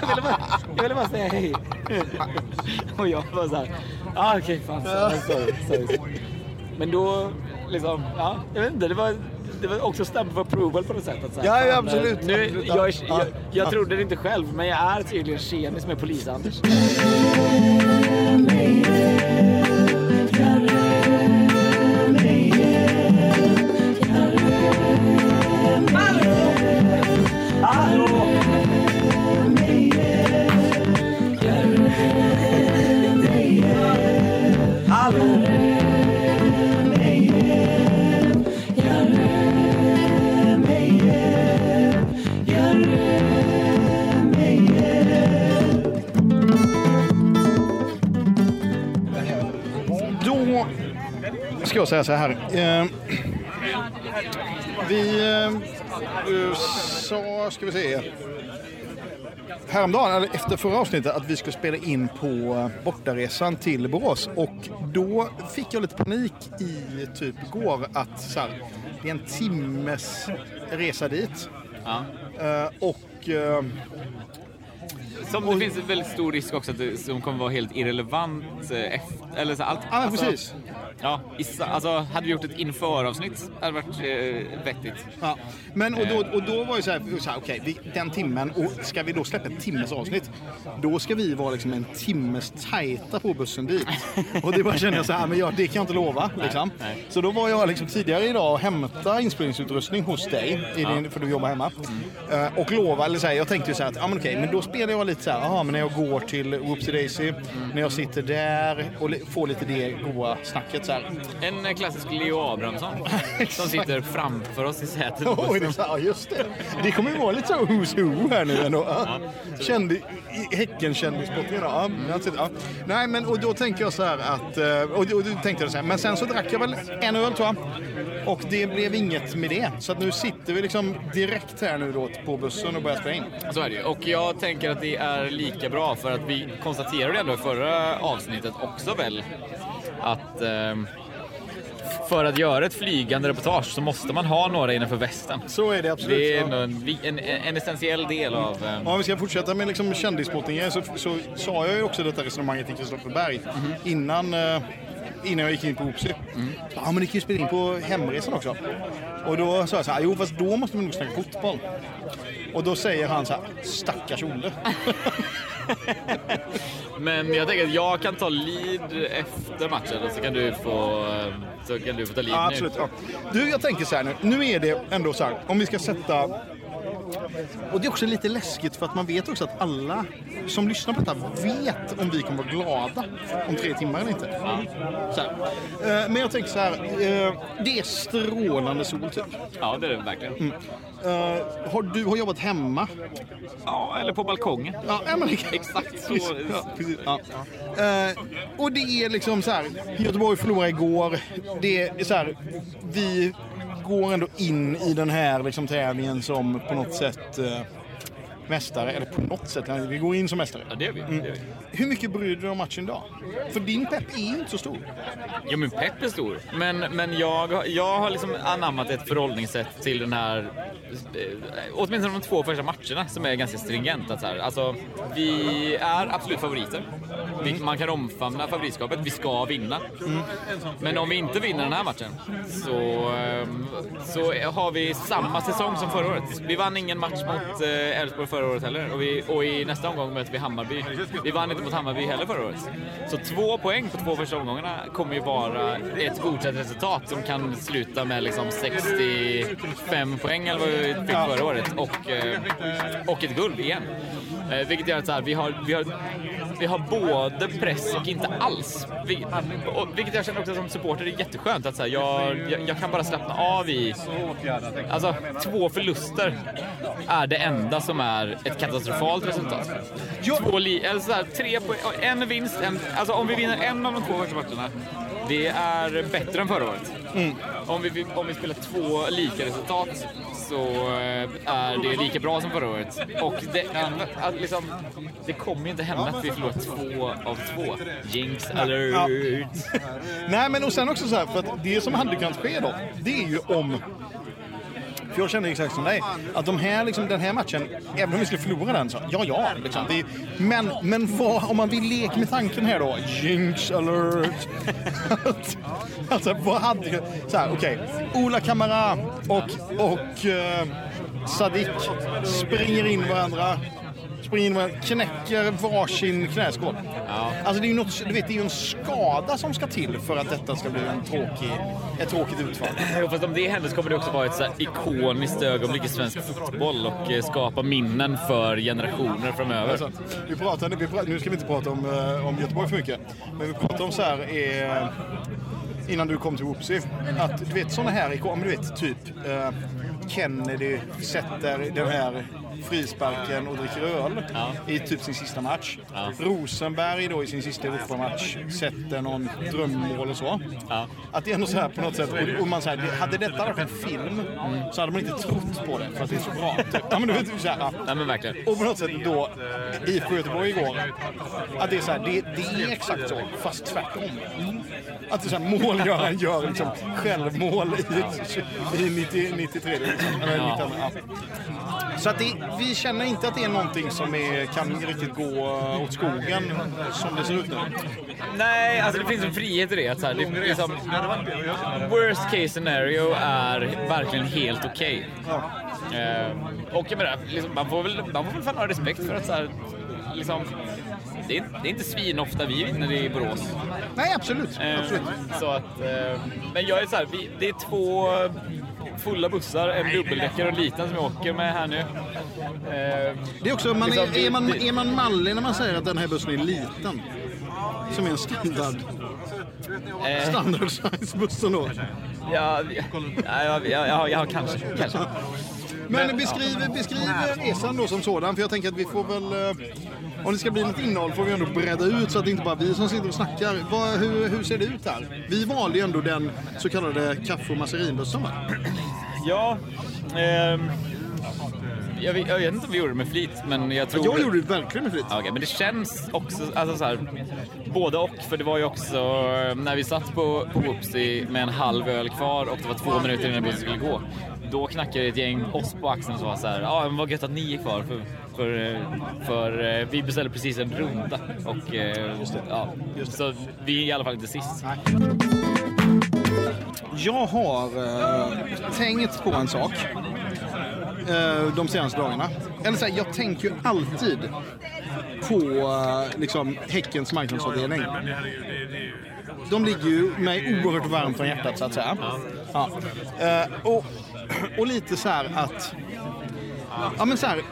jag, ville bara, jag ville bara säga hej. Och jag var så här, ah, okej, fan, sorry, sorry, sorry. Men då, liksom, ja, jag vet inte, det var, det var också stamp of approval på något sätt. Att så här, Ja, ja, absolut, Nu, absolut, jag, ja. jag, jag, Ja. trodde det inte själv, men jag är tydligen tjenis med polis-Anders. Ska jag säga så här. Eh, vi eh, sa, ska vi se, häromdagen, eller efter förra avsnittet, att vi skulle spela in på eh, bortaresan till Borås. Och då fick jag lite panik i typ igår att så här, det är en timmes resa dit. Ja. Eh, och eh, Som det finns en väldigt stor risk också att det som kommer vara helt irrelevant eh, efter, eller så allt. Ja, alltså, precis. Ja, i sa- alltså hade vi gjort ett införavsnitt hade det varit eh, vettigt. Ja, men och då, och då var det så här, så här okej, vi- den timmen, och ska vi då släppa ett timmes avsnitt, då ska vi vara liksom en timmes tajta på bussen dit. Och det bara kände jag så här, men jag, det kan jag inte lova. Liksom. nej. Så då var jag liksom tidigare idag och hämtade inspelningsutrustning hos dig, i din, för du jobbar hemma. Eh, och lova, eller så här, jag tänkte ju så här att, ja men okej, men då spelar jag lite så här, aha, men när jag går till Whoopsie Daisy, när jag sitter där och får lite det goa snacket så här. En klassisk Leo Abrahamsson som sitter framför oss i sätet. Oj, det, ja, just det. Det kommer ju vara lite så who's who här nu ändå. Ja. Kändi, Häcken-kändissporten idag. Ja. Nej, men och då tänker jag så här att... eh, Och och då tänkte jag så här, men sen så drack jag väl en öl tror jag. Och det blev inget med det. Så att nu sitter vi liksom direkt här nu då på bussen och börjar spela in. Så är det ju. Och jag tänker att det är lika bra för att vi konstaterade ändå i förra avsnittet också väl att ehm, för att göra ett flygande reportage så måste man ha några innanför västen. Så är det absolut. Det är en, en, en essentiell del av... ehm, Om vi ska fortsätta med liksom kändissporten så, så sa jag ju också detta resonemanget till Kristoffer Berg innan, eh, innan jag gick in på Oopsie. Ja, men det kan ju spela in på hemresan också. Och då sa jag så här, jo fast då måste vi nog snacka fotboll. Och då säger han så här, stackars Olle. Men jag tänker att jag kan ta lead efter matchen och så kan du få, så kan du få ta lead Ja, nu. absolut. Ja. Du, jag tänker så här nu. Nu är det ändå så här, om vi ska sätta... Och det är också lite läskigt för att man vet också att alla som lyssnar på detta vet om vi kommer vara glada om tre timmar eller inte. Så här. Eh, Men jag tänker så här, eh, det är strålande sol typ. Ja, det är det verkligen. Eh, Har du har jobbat hemma? Ja, eller på balkongen. Ja, ja, men Exakt så. Ja, precis. Ja. Eh, och det är liksom så här, Göteborg förlorade igår. Det är så här, vi går ändå in i den här liksom tävlingen som på något sätt eh, mästare. Eller på något sätt, vi går in som mästare. Ja, det gör vi. Det gör vi. Hur mycket bryr du dig om matchen idag? För din pepp är ju inte så stor. Ja, men pepp är stor. Men, men jag, jag har liksom anammat ett förhållningssätt till den här, eh, åtminstone de två första matcherna, som är ganska stringent. Att så här, alltså, vi är absolut favoriter. Vi, man kan omfamna favoritskapet. Vi ska vinna. Men om vi inte vinner den här matchen så, ehm, så har vi samma säsong som förra året. Vi vann ingen match mot eh, Elfsborg förra året heller. Och, vi, och i nästa omgång möter vi Hammarby. Vi vann inte mot Hammarby heller förra året. Så två poäng på två första omgångarna kommer ju vara ett godkänt resultat som kan sluta med liksom 65 poäng eller vad vi fick förra året och, eh, och ett guld igen. Eh, vilket gör att så här, vi, har, vi, har, vi har både press och inte alls. Vi, och, vilket jag känner också som supporter är jätteskönt. Att så här, jag, jag, jag kan bara slappna av i... Alltså, två förluster är det enda som är ett katastrofalt resultat. Två li, eller så här, tre poäng, en vinst, en, alltså om vi vinner en av de två första matcherna, det är bättre än förra året. Om, vi, om vi spelar två lika resultat så eh, är det lika bra som förra året. Och det, att liksom, det kommer ju inte hända att vi förlorar två av två. Jinx alert! Nej, men och sen också så här, för att det som hade kunnat ske då, det är ju om... För jag kände exakt som dig. Att de här, liksom, den här matchen, även om vi skulle förlora den så, ja ja. Liksom, det, men men vad, om man vill leka med tanken här då, jinx alert. alltså vad hade, så här, okej. Ola Kamara och, och eh, Sadik springer in varandra springer in varandra, knäcker varsin knäskål. Alltså det är ju något, du vet, det är ju en skada som ska till för att detta ska bli en tråkig, ett tråkigt utfall. Jo, fast om det händer så kommer det också vara ett så ikoniskt ögonblick i svensk fotboll och eh, skapa minnen för generationer framöver. Alltså, vi pratade, vi pratade, nu ska vi inte prata om, eh, om Göteborg för mycket, men vi pratade om så här eh, innan du kom till Whoopsie. Att du vet sådana här ikoner, du vet typ Kennedy sätter den här frisparken och dricker öl i typ sin sista match. Rosenberg då i sin sista Europamatch sätter någon drömmål och så. Att det är ändå så här på något sätt, och- och man säger, hade detta varit en film så hade man inte trott på det för att det är så bra. Ja, men du vet, så här, ja. Nej men verkligen. Och på något sätt då, IFK Göteborg igår, att det är så här, det, det är exakt så, fast tvärtom. Att det är så här, målgöraren gör liksom självmål i, i 90, 93. Liksom, eller 92, ja. Så att det, vi känner inte att det är någonting som är, kan riktigt gå åt skogen som det ser ut nu. Nej, alltså det finns en frihet i det. Att så här, det liksom, worst case scenario är verkligen helt okej. Ehm, och jag menar, liksom, man, får väl, man får väl fan ha respekt för att så här, liksom, det, är, det är inte svinofta vi vinner i Borås. Nej, absolut. Ehm, absolut. så att, ehm, men jag är så här, vi, det är två fulla bussar, en dubbeldäckare och en liten som jag åker med här nu. Ehm, Det är också, man liksom, är, är, man, är man mallig när man säger att den här bussen är liten? Som är en standard, standard size buss ändå. Ja, ja, ja, ja, ja, ja kanske. kanske. Men beskriv, beskriv resan då som sådan, för jag tänker att vi får väl... eh, Om det ska bli något innehåll får vi ändå bredda ut så att det inte bara är vi som sitter och snackar. Vad, hur, hur ser det ut här? Vi valde ju ändå den så kallade kaffe och masserinbussen va? Ja, ehm, jag, vet, jag vet inte om vi gjorde det med flit, men jag tror... Jag gjorde det verkligen med flit. Okej, men det känns också, alltså så här, både och. För det var ju också eh, när vi satt på, på Whoopsie med en halv öl kvar och det var två minuter innan bussen skulle gå. Då knackade ett gäng oss på axeln och så var så här, ja men vad gött att ni är kvar för, för, för eh, vi beställde precis en runda. Och, eh, ja, Så vi är i alla fall inte sist. Jag har eh, tänkt på en sak eh, de senaste dagarna. Eller så här, jag tänker ju alltid på eh, liksom, Häckens marknadsavdelning. De ligger ju mig oerhört varmt om hjärtat så att säga. Ja. Eh, och, och lite så här att... Ja men så här.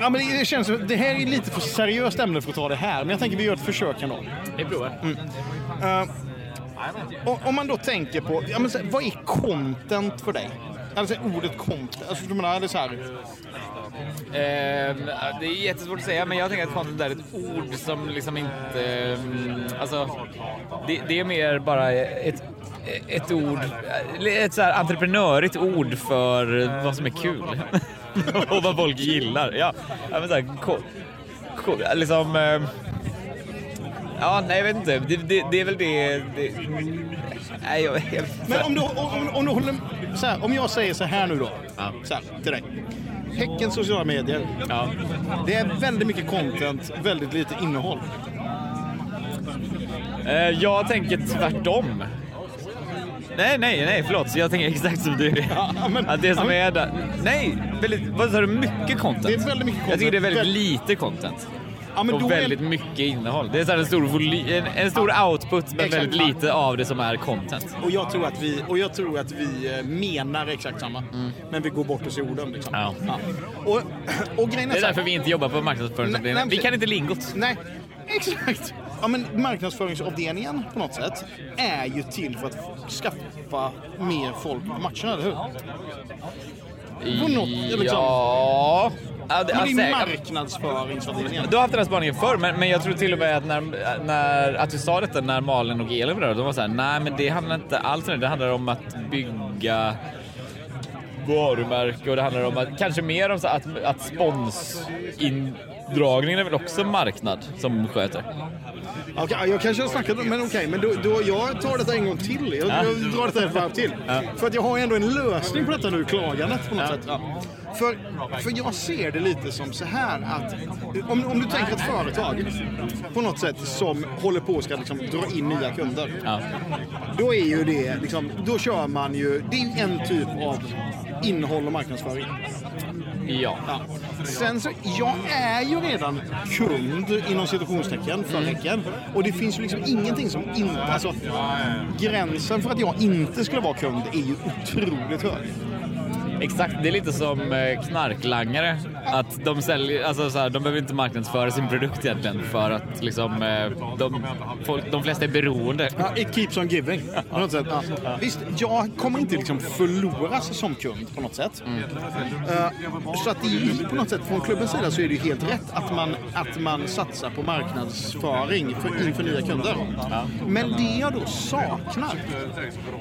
Ja, men det känns det här är lite för seriöst ämne för att ta det här, men jag tänker vi gör ett försök ändå. Vi provar. Eh, och, om man då tänker på, ja, men så, här, vad är content för dig? Alltså ordet content, alltså, du menar, är det så här, Ehm, det är jättesvårt att säga, men jag tänker att content är ett ord som liksom inte... Ehm, alltså, det, det är mer bara ett, ett ord, ett så här entreprenörigt ord för vad som är kul. och vad folk gillar. Ja, ja men så här, liksom... Ehm, ja, nej, jag vet inte. Det, det, det är väl det... det nej, jag, jag, Men om du, om, om du håller, så här, om jag säger så här nu då, Ja. så här, till dig. Häckens sociala medier, ja. det är väldigt mycket content, väldigt lite innehåll. Eh, Jag tänker tvärtom. Nej, nej, nej, förlåt. Jag tänker exakt som du. Ja, men- att det som är där... Nej, väldigt, vad sa du? Mycket content? Det är väldigt mycket Jag tycker det är content. väldigt Väl- lite content. Ja, men och då är- väldigt mycket innehåll. Det är så en, stor voly- en, en stor output men Exakt. väldigt lite av det som är content. Och jag tror att vi, och jag tror att vi eh, menar exakt samma. Men vi går bort oss i orden. Liksom. Ja. Och, och grejen är, Det är därför vi inte jobbar på marknadsföringsavdelningen. Vi kan inte lingot. Nej, exakt. Ja, men marknadsföringsavdelningen på något sätt är ju till för att skaffa mer folk på matcherna, eller hur? På något, liksom. Ja... ja det, Men det är alltså, marknadsföringsavdelningen. Du har haft den här spaningen förr, men, men jag tror till och med att, när, när, att du sa detta när Malin och Elin var där, de var såhär, nej men det handlar inte alls om det, det handlar om att bygga varumärke och det handlar om att kanske mer om så att, att sponsindragningen är väl också marknad som sköter. Okej, jag kanske har snackat men okej, men då, då, jag tar detta en gång till. Jag, Ja. jag drar detta ett varv till. För att jag har ändå en lösning på detta nu, klagandet på något Ja. sätt. För, för jag ser det lite som så här att om, om du tänker ett företag på något sätt som håller på att liksom dra in nya kunder. Ja. Då är ju det liksom, då kör man ju, det är en typ av innehåll och marknadsföring. Ja. Ja. Sen så, jag är ju redan kund inom situationstecken för Häcken. Och det finns ju liksom ingenting som inte, alltså gränsen för att jag inte skulle vara kund är ju otroligt hög. Exakt, det är lite som eh, knarklangare. Att de säljer, alltså så här, de behöver inte marknadsföra sin produkt egentligen för att liksom, eh, de, folk, de flesta är beroende. Ja, it keeps on giving. På något sätt. Ja. Visst, jag kommer inte liksom förloras som kund på något sätt. Så att det är ju på något sätt från klubbens sida så är det ju helt rätt att man, att man satsar på marknadsföring för, inför nya kunder. Men det jag då saknar,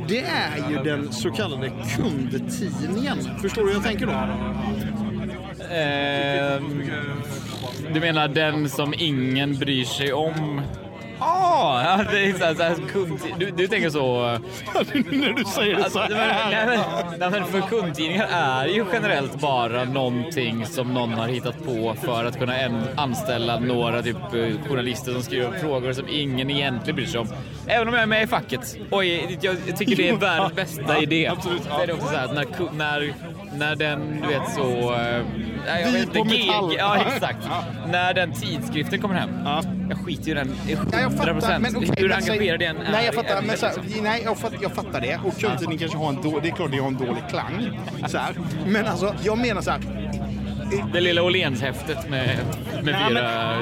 det är ju den så kallade kundtidningen. Förstår du hur jag tänker då? Eh, du menar den som ingen bryr sig om? Ah, ja, det är så här, så här, kund, du, du tänker så... När du säger det så Alltså, nej, här. men, nej, men för kundtidningar är ju generellt bara någonting som någon har hittat på för att kunna en, anställa några typ eh, journalister som skriver frågor som ingen egentligen bryr sig om. Även om jag är med i facket är, jag tycker det är världens bästa idé. absolut. Så är det också så här när, när, när den, du vet så... eh, nej, jag Vi vet på inte, Metall. Ja, exakt. När den tidskriften kommer hem. Ja. Jag skiter ju i den Ja, jag 100 fattar, procent. men Hur men engagerad den är. Nej, jag fattar. är- Men så liksom. nej, jag fattar, jag fattar det. Och kundtidning kanske har en dålig... Det är klart det har en dålig klang. Så här. Men alltså, jag menar så här. Det lilla Åhlénshäftet med, med Nej, fyra...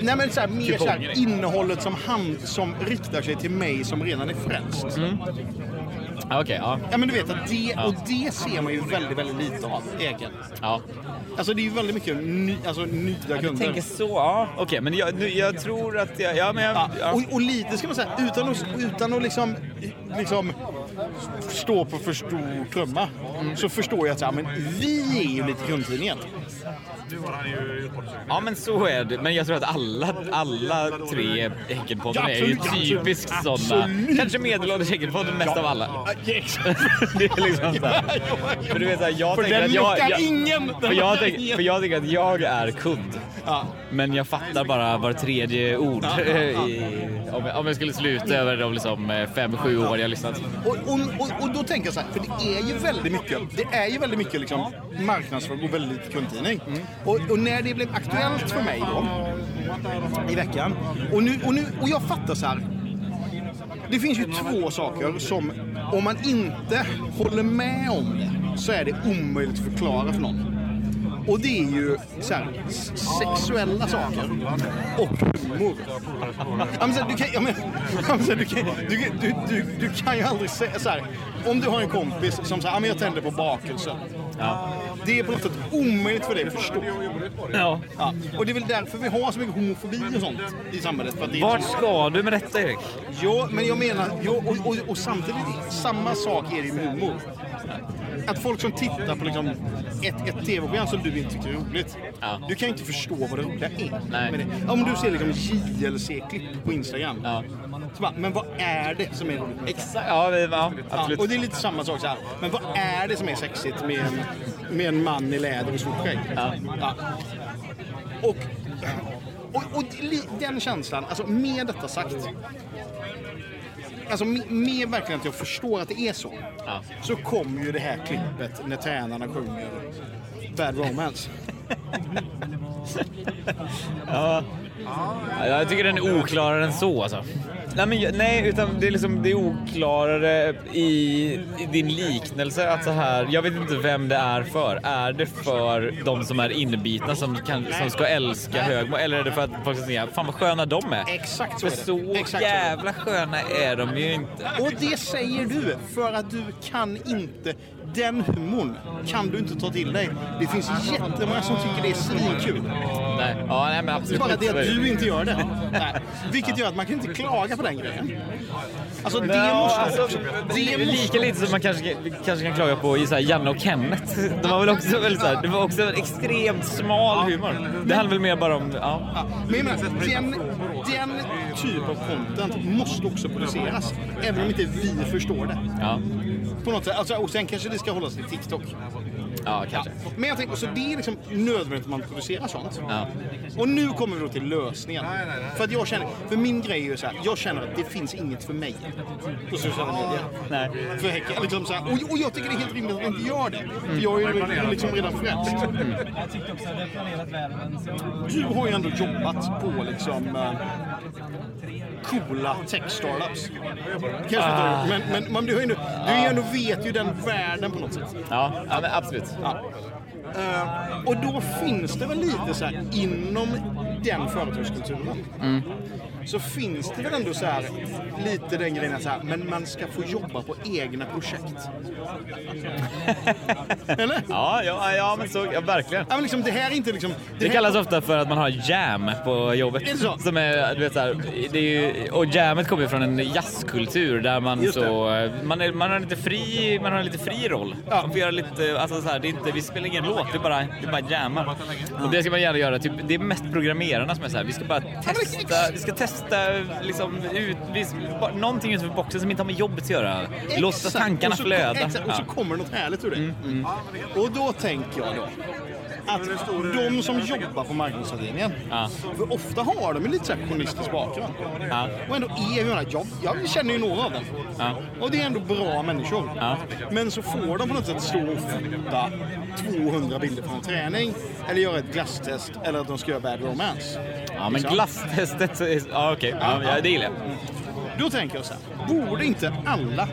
Nej men så här, mer så här, innehållet som, han, som riktar sig till mig som redan är frälst. Ja, Okej, ja. Ja men du vet att det, och det ser man ju väldigt, väldigt lite av egen. ja. Alltså det är ju väldigt mycket ny, alltså, nya Du kunder. tänker så, ja. Okej, men jag, nu, jag tror att jag... Ja, men jag... Ja, Ja. och, och lite ska man säga, utan att, utan att liksom, liksom stå på för stor trumma, så förstår jag att så här, men vi är ju lite kundtidningen. Ja, men så är det. Men jag tror att alla, alla tre Häckenpodden är ju typiskt sådana. Kanske medelålders Häckenpodden mest av alla. Det är liksom så här. För du vet, så här, jag För tänker den att jag... jag ingen. För jag, ingen. för jag tänker att jag är kund. Men jag fattar bara var tredje ord. I, om, jag, om jag skulle sluta över de liksom eh, fem, sju år jag lyssnat. Och, och, och, och då tänker jag så här, för det är ju väldigt mycket, det är ju väldigt mycket liksom marknadsföring och väldigt kundtidning. Och, och när det blev aktuellt för mig då, i veckan, och, nu, och, nu, och jag fattar så här. Det finns ju två saker som, om man inte håller med om det, så är det omöjligt att förklara för någon. Och det är ju så här, sexuella saker och humor. Ja, du, kan, ja, men, ja, men så här, du, kan, du, kan- du, du, du kan ju aldrig säga så här. Om du har en kompis som säger att jag tänder på bakelser. Ja. Det är på något sätt omöjligt för dig att förstå. Ja. Ja. Och det är väl därför vi har så mycket homofobi och sånt i samhället. För Vart ska du med detta Erik? Jo, men jag menar, jo, och, och, och samtidigt, samma sak är det ju med humor. Att folk som tittar på liksom ett, ett tv-program som du inte tycker är roligt, Ja. du kan ju inte förstå vad det roliga är. Nej. med det. Om du ser liksom JLC-klipp på Instagram, Ja. bara, men vad är det som är roligt? Exakt. Ja, det- ja Ja, absolut. och det är lite samma sak så här. Men vad är det som är sexigt med en, med en man i läder och stort skägg? Ja. Ja. Och, och, och den känslan, alltså med detta sagt. Alltså med, verkligen att jag förstår att det är så. Ja. Så kommer ju det här klippet när tränarna sjunger Bad Romance. Ja. Ja, Jag tycker den är oklarare än så alltså. Nej, men, nej utan det är, liksom, det är oklarare i, i din liknelse att så här, jag vet inte vem det är för. Är det för de som är inbitna som, kan, som ska älska Högmo eller är det för att folk ska säga fan vad sköna de är? Exakt så är det. så Exakt så är det. jävla sköna är de ju inte. Och det säger du för att du kan inte Den humorn kan du inte ta till dig. Det finns jättemånga som tycker det är svinkul. Nej, ja, nej men Det är absolut. bara det att du inte gör det. Nej. Vilket gör att man kan inte klaga på den grejen. Alltså det Ja, måste... alltså, det måste lika lite som man kanske, kanske kan klaga på så här Janne och Kenneth. De var väl också väldigt så här, det var också en extremt smal humor. Det handlar väl mer bara om, ja. Ja, men jag menar, den, den typ av content måste också produceras. Även om inte vi förstår det. Ja, På något sätt. Alltså, och sen kanske det ska hållas till TikTok. Ja kanske. Men jag tänker, så det är liksom nödvändigt att man producerar sånt. Ja. Och nu kommer vi då till lösningen. För att jag känner, för min grej är ju så här, jag känner att det finns inget för mig på sociala medier. Nej. För Häcken. Liksom så här, och, och jag tycker det är helt rimligt att inte gör det. För jag är ju liksom redan frälst. Du har ju ändå jobbat på liksom eh, coola tech-startups. Kanske inte har gjort, men, men, men du, har ju ändå, du ändå vet ju den världen på något sätt. Ja, ja men absolut. Ja. Eh, och då finns det väl lite så här inom den företagskulturen. Så finns det väl ändå så här lite den grejen så här, men man ska få jobba på egna projekt. Eller? Ja, ja, ja men så, ja, verkligen. Ja, men liksom, det här är inte liksom... Det här- kallas ofta för att man har jam på jobbet. Är det så? Som är, du vet, så här, det är ju, och jammet kommer ju från en jazzkultur där man så, man, är, man har lite fri, man har en lite fri roll. Ja. Man får göra lite, alltså så här, det är inte, vi spelar ingen låt, det är bara, det är bara jammar. Och det ska man gärna göra, typ, det är mest programmerarna som är så här, vi ska bara testa, vi ska testa liksom ut, någonting utanför boxen som inte har med jobbet att göra. Låta tankarna Och så- flöda. Exakt, och så. Mm, kommer något härligt ur det. Och då tänker jag då att de som jobbar på marknadsavdelningen, Ja. för ofta har de ju lite så här journalistisk bakgrund. Ja. Och ändå är menar, jag, jag känner ju några av dem. Ja. Och det är ändå bra människor. Men så får de på något sätt stå och fota 200 bilder från en träning, eller göra ett glasstest, eller att de ska göra Bad Romance. Ja, men Liksom. glasstestet, ja okej, ja, ja, det gillar jag. Då tänker jag så här, borde inte alla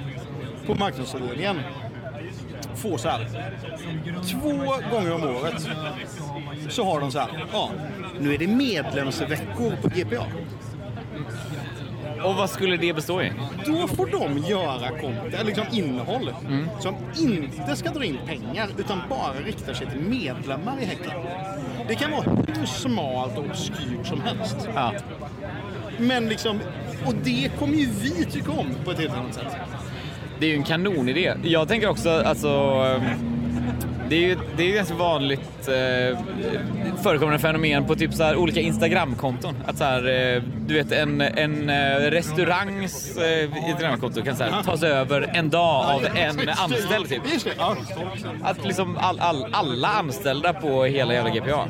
på marknadsavdelningen få så här två gånger om året så har de så här, ja, nu är det medlemsveckor på GPA. Och vad skulle det bestå i? Då får de göra content, liksom innehåll som inte ska dra in pengar utan bara riktar sig till medlemmar i Häcken. Det kan vara hur smalt och obskyrt som helst. Ja. Men liksom, och det kommer ju vi tycka om på ett helt annat sätt. Det är ju en kanonidé. Jag tänker också, alltså... Ehm, det är ju det är ju ganska vanligt eh, förekommande fenomen på typ så här olika Instagramkonton. Att så här, eh, du vet en, en eh, restaurangs eh, Instagramkonto kan så här, tas över en dag av en anställd typ. Att liksom all, all, alla anställda på hela jävla GPA,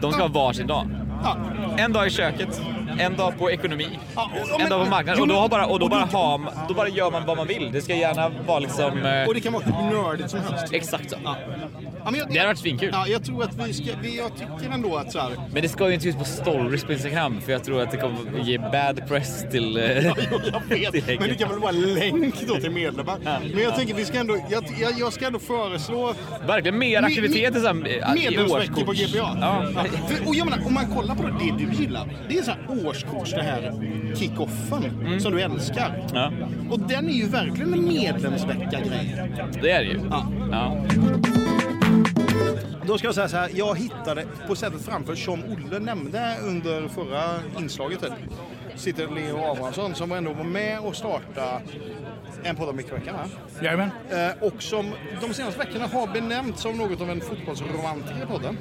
de ska ha varsin dag. Ja. En dag i köket, en dag på ekonomi, Ja, och- en dag på marknaden. jo, Och då, bara, och då, och bara man- då bara gör man vad man vill. Det ska gärna vara liksom... Eh, Och det kan vara hur nördigt som helst. exakt så. Ja. Ja, men jag, Det hade varit svinkul. Ja, jag tror att vi ska, vi, jag tycker ändå att så här, Men det ska ju inte ut på stories på Instagram för jag tror att det kommer ge bad press till... Eh, jag vet, till men det kan väl vara länk då till medlemmar. Men jag tänker vi ska ändå, jag, jag, ska ändå föreslå Verkligen mer aktiviteter som, eh, i medlemsveckor på. GPA. Ja. För, och jag menar, om man kollar på det, det du gillar, det är så här årskurs, det här kick-offen som du älskar. Mm. Ja, Och den är ju verkligen en medlemsvecka-grej. det är det ju. Ja. Då ska jag säga så här, jag hittade på sättet framför som Olle nämnde under förra inslaget typ, sitter Leo Abrahamsson som ändå var med och startade en podd om Mikröveckan. va? Jajamän. Eh, och som de senaste veckorna har benämnts som något av en fotbollsromantiker i podden.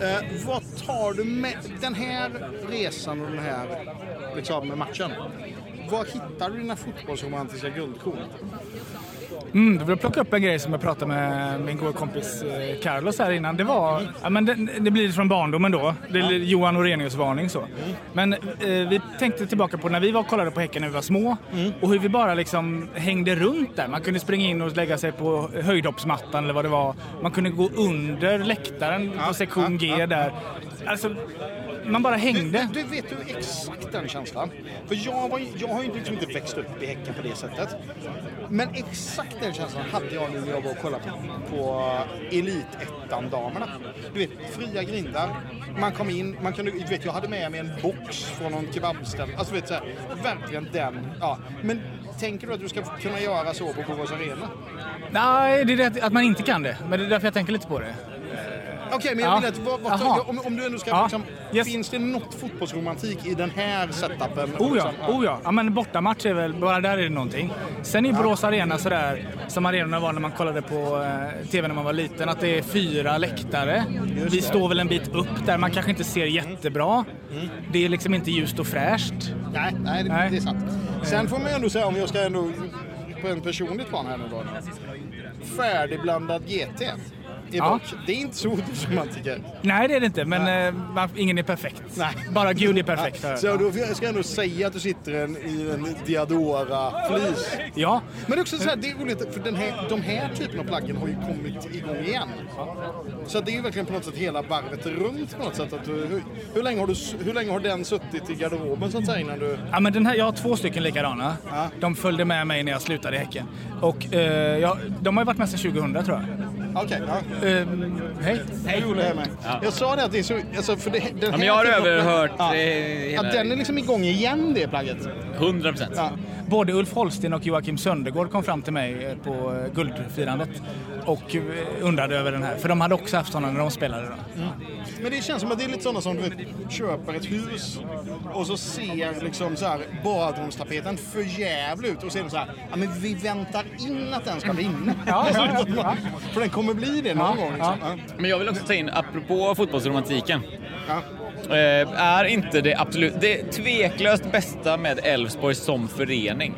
Eh, vad tar du med den här resan och den här liksom, matchen? Var hittar du dina fotbollsromantiska guldkorn? Mm, då vill jag plocka upp en grej som jag pratade med min goda kompis eh, Carlos här innan. Det var, ja, men det, det blir från barndomen då. Det är Johan Orenius-varning så. Men eh, vi tänkte tillbaka på när vi var och kollade på Häcken när vi var små och hur vi bara liksom hängde runt där. Man kunde springa in och lägga sig på höjdhoppsmattan eller vad det var. Man kunde gå under läktaren på sektion G där. Alltså, man bara hängde. Du, du vet ju exakt den känslan. För jag, var, jag har ju liksom inte växt upp i Häcken på det sättet. Men exakt den känslan hade jag nu när jag var och kollade på, på Elitettan-damerna. Du vet, fria grindar. Man kom in, man kunde, du vet, jag hade med mig en box från någon kebabställe. Alltså du vet så här, verkligen den. Ja. Men tänker du att du ska kunna göra så på Borås Arena? Nej, det är det att man inte kan det. Men det är därför jag tänker lite på det. Okej, men jag Ja. vill att, vad, vad, om, om du ändå ska Ja. liksom, Yes. finns det något fotbollsromantik i den här setupen? Oh ja, Liksom, oh ja. ja men bortamatch är väl, bara där är det någonting. Sen är ju Borås Arena sådär som arenorna var när man kollade på eh, TV när man var liten, att det är fyra läktare. Vi står väl en bit upp där man kanske inte ser jättebra. Det är liksom inte ljust och fräscht. Nej, nej, det, Nej. det är sant. Sen får man ju ändå säga, om jag ska ändå på en personlig plan här nu då. Färdigblandad GT. Är Ja. det är inte så fotbollsromantiker. Nej, det är det inte, men eh, man, ingen är perfekt. Nej. Bara Gud är perfekt. jag Så då ska jag ändå säga att du sitter en, i en Diadora-flis. Ja, Men det är också så här, det är roligt för den här, de här typen av plaggen har ju kommit igång igen. Så det är ju verkligen på något sätt hela varvet runt på något sätt. Att du, hur, hur, länge har du, hur länge har den suttit i garderoben så att säga innan du... Ja, men den här, jag har två stycken likadana. Ja. De följde med mig när jag slutade i Häcken. Och eh, ja, de har ju varit med sedan 2000 tror jag. Okej, ja. Eh, hej. Hej Olle här med. Jag sa det att det är så... Alltså, för det, den Ja, här men jag har överhört ja. hela... Att den är liksom igång igen det plagget. 100 procent. Ja. Både Ulf Holsten och Joakim Söndergård kom fram till mig eh, på eh, guldfirandet och eh, undrade över den här. För de hade också haft sådana när de spelade. Då. Men det känns som att det är lite sådana som du vet, köper ett hus och så ser liksom så här badrumstapeten för jävligt ut och så är de så här, ja men vi väntar in att den ska bli inne. Ja, ja, ja, ja. För den kommer bli det någon Ja, gång. Liksom. Men jag vill också ta in, apropå fotbollsromantiken. Ja. Eh, är inte det absolut, det tveklöst bästa med Elfsborg som förening?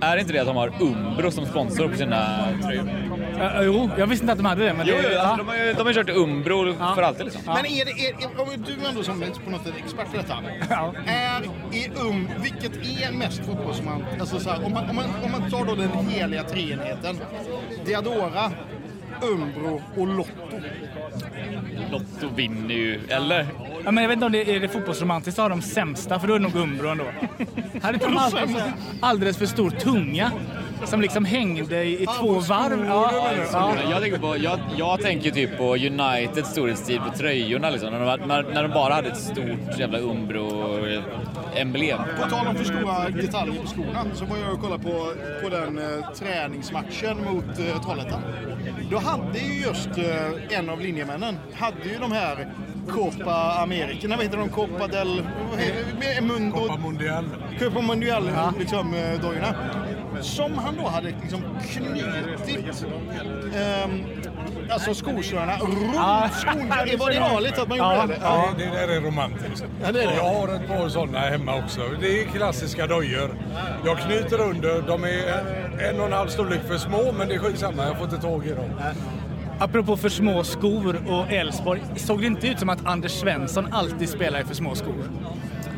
Är inte det att de har Umbro som sponsor på sina tröjor? Eh, jo, jag visste inte att de hade det. Men Jo, det, jo, alltså, de, har ju, de har kört Umbro för alltid liksom. Men är det, är, om du ändå som på något sätt expert på detta. Ja. Är, är um, vilket är mest fotbollsromantiskt? Alltså så här, om, man, om, man, om man tar då den heliga treenigheten. Diadora, Umbro och Lotto. Lotto vinner ju, eller? Ja, men jag vet inte om det är det fotbollsromantiskt att ha de sämsta, för då är det nog Umbro ändå. Hade de alldeles, alldeles för stor tunga som liksom hängde i, i två varv. Ja, ja. Jag, tänker på, jag, jag tänker typ på Uniteds storhetstid på tröjorna liksom. När de, när, när de bara hade ett stort jävla Umbro-emblem. På tal om för stora detaljer på skorna så var jag och kollade på, på den eh, träningsmatchen mot eh, Trollhättan. Då hade ju just eh, en av linjemännen hade ju de här Copa America, vad heter de? Copa del... Mundo, Copa Mundial. Copa Mundial, liksom eh, dojorna. Som han då hade liksom knutit ehm, alltså skosnörena runt Ja. skorna. Var det vanligt att man gjorde Ja, det? Ja, det där är romantiskt. Ja, det är det. Jag har ett par sådana hemma också. Det är klassiska dojor. Jag knyter under. De är en och en halv storlek för små, men det är skitsamma. Jag får inte tag i dem. Apropå för små skor och Elfsborg. Såg det inte ut som att Anders Svensson alltid spelar i för små skor?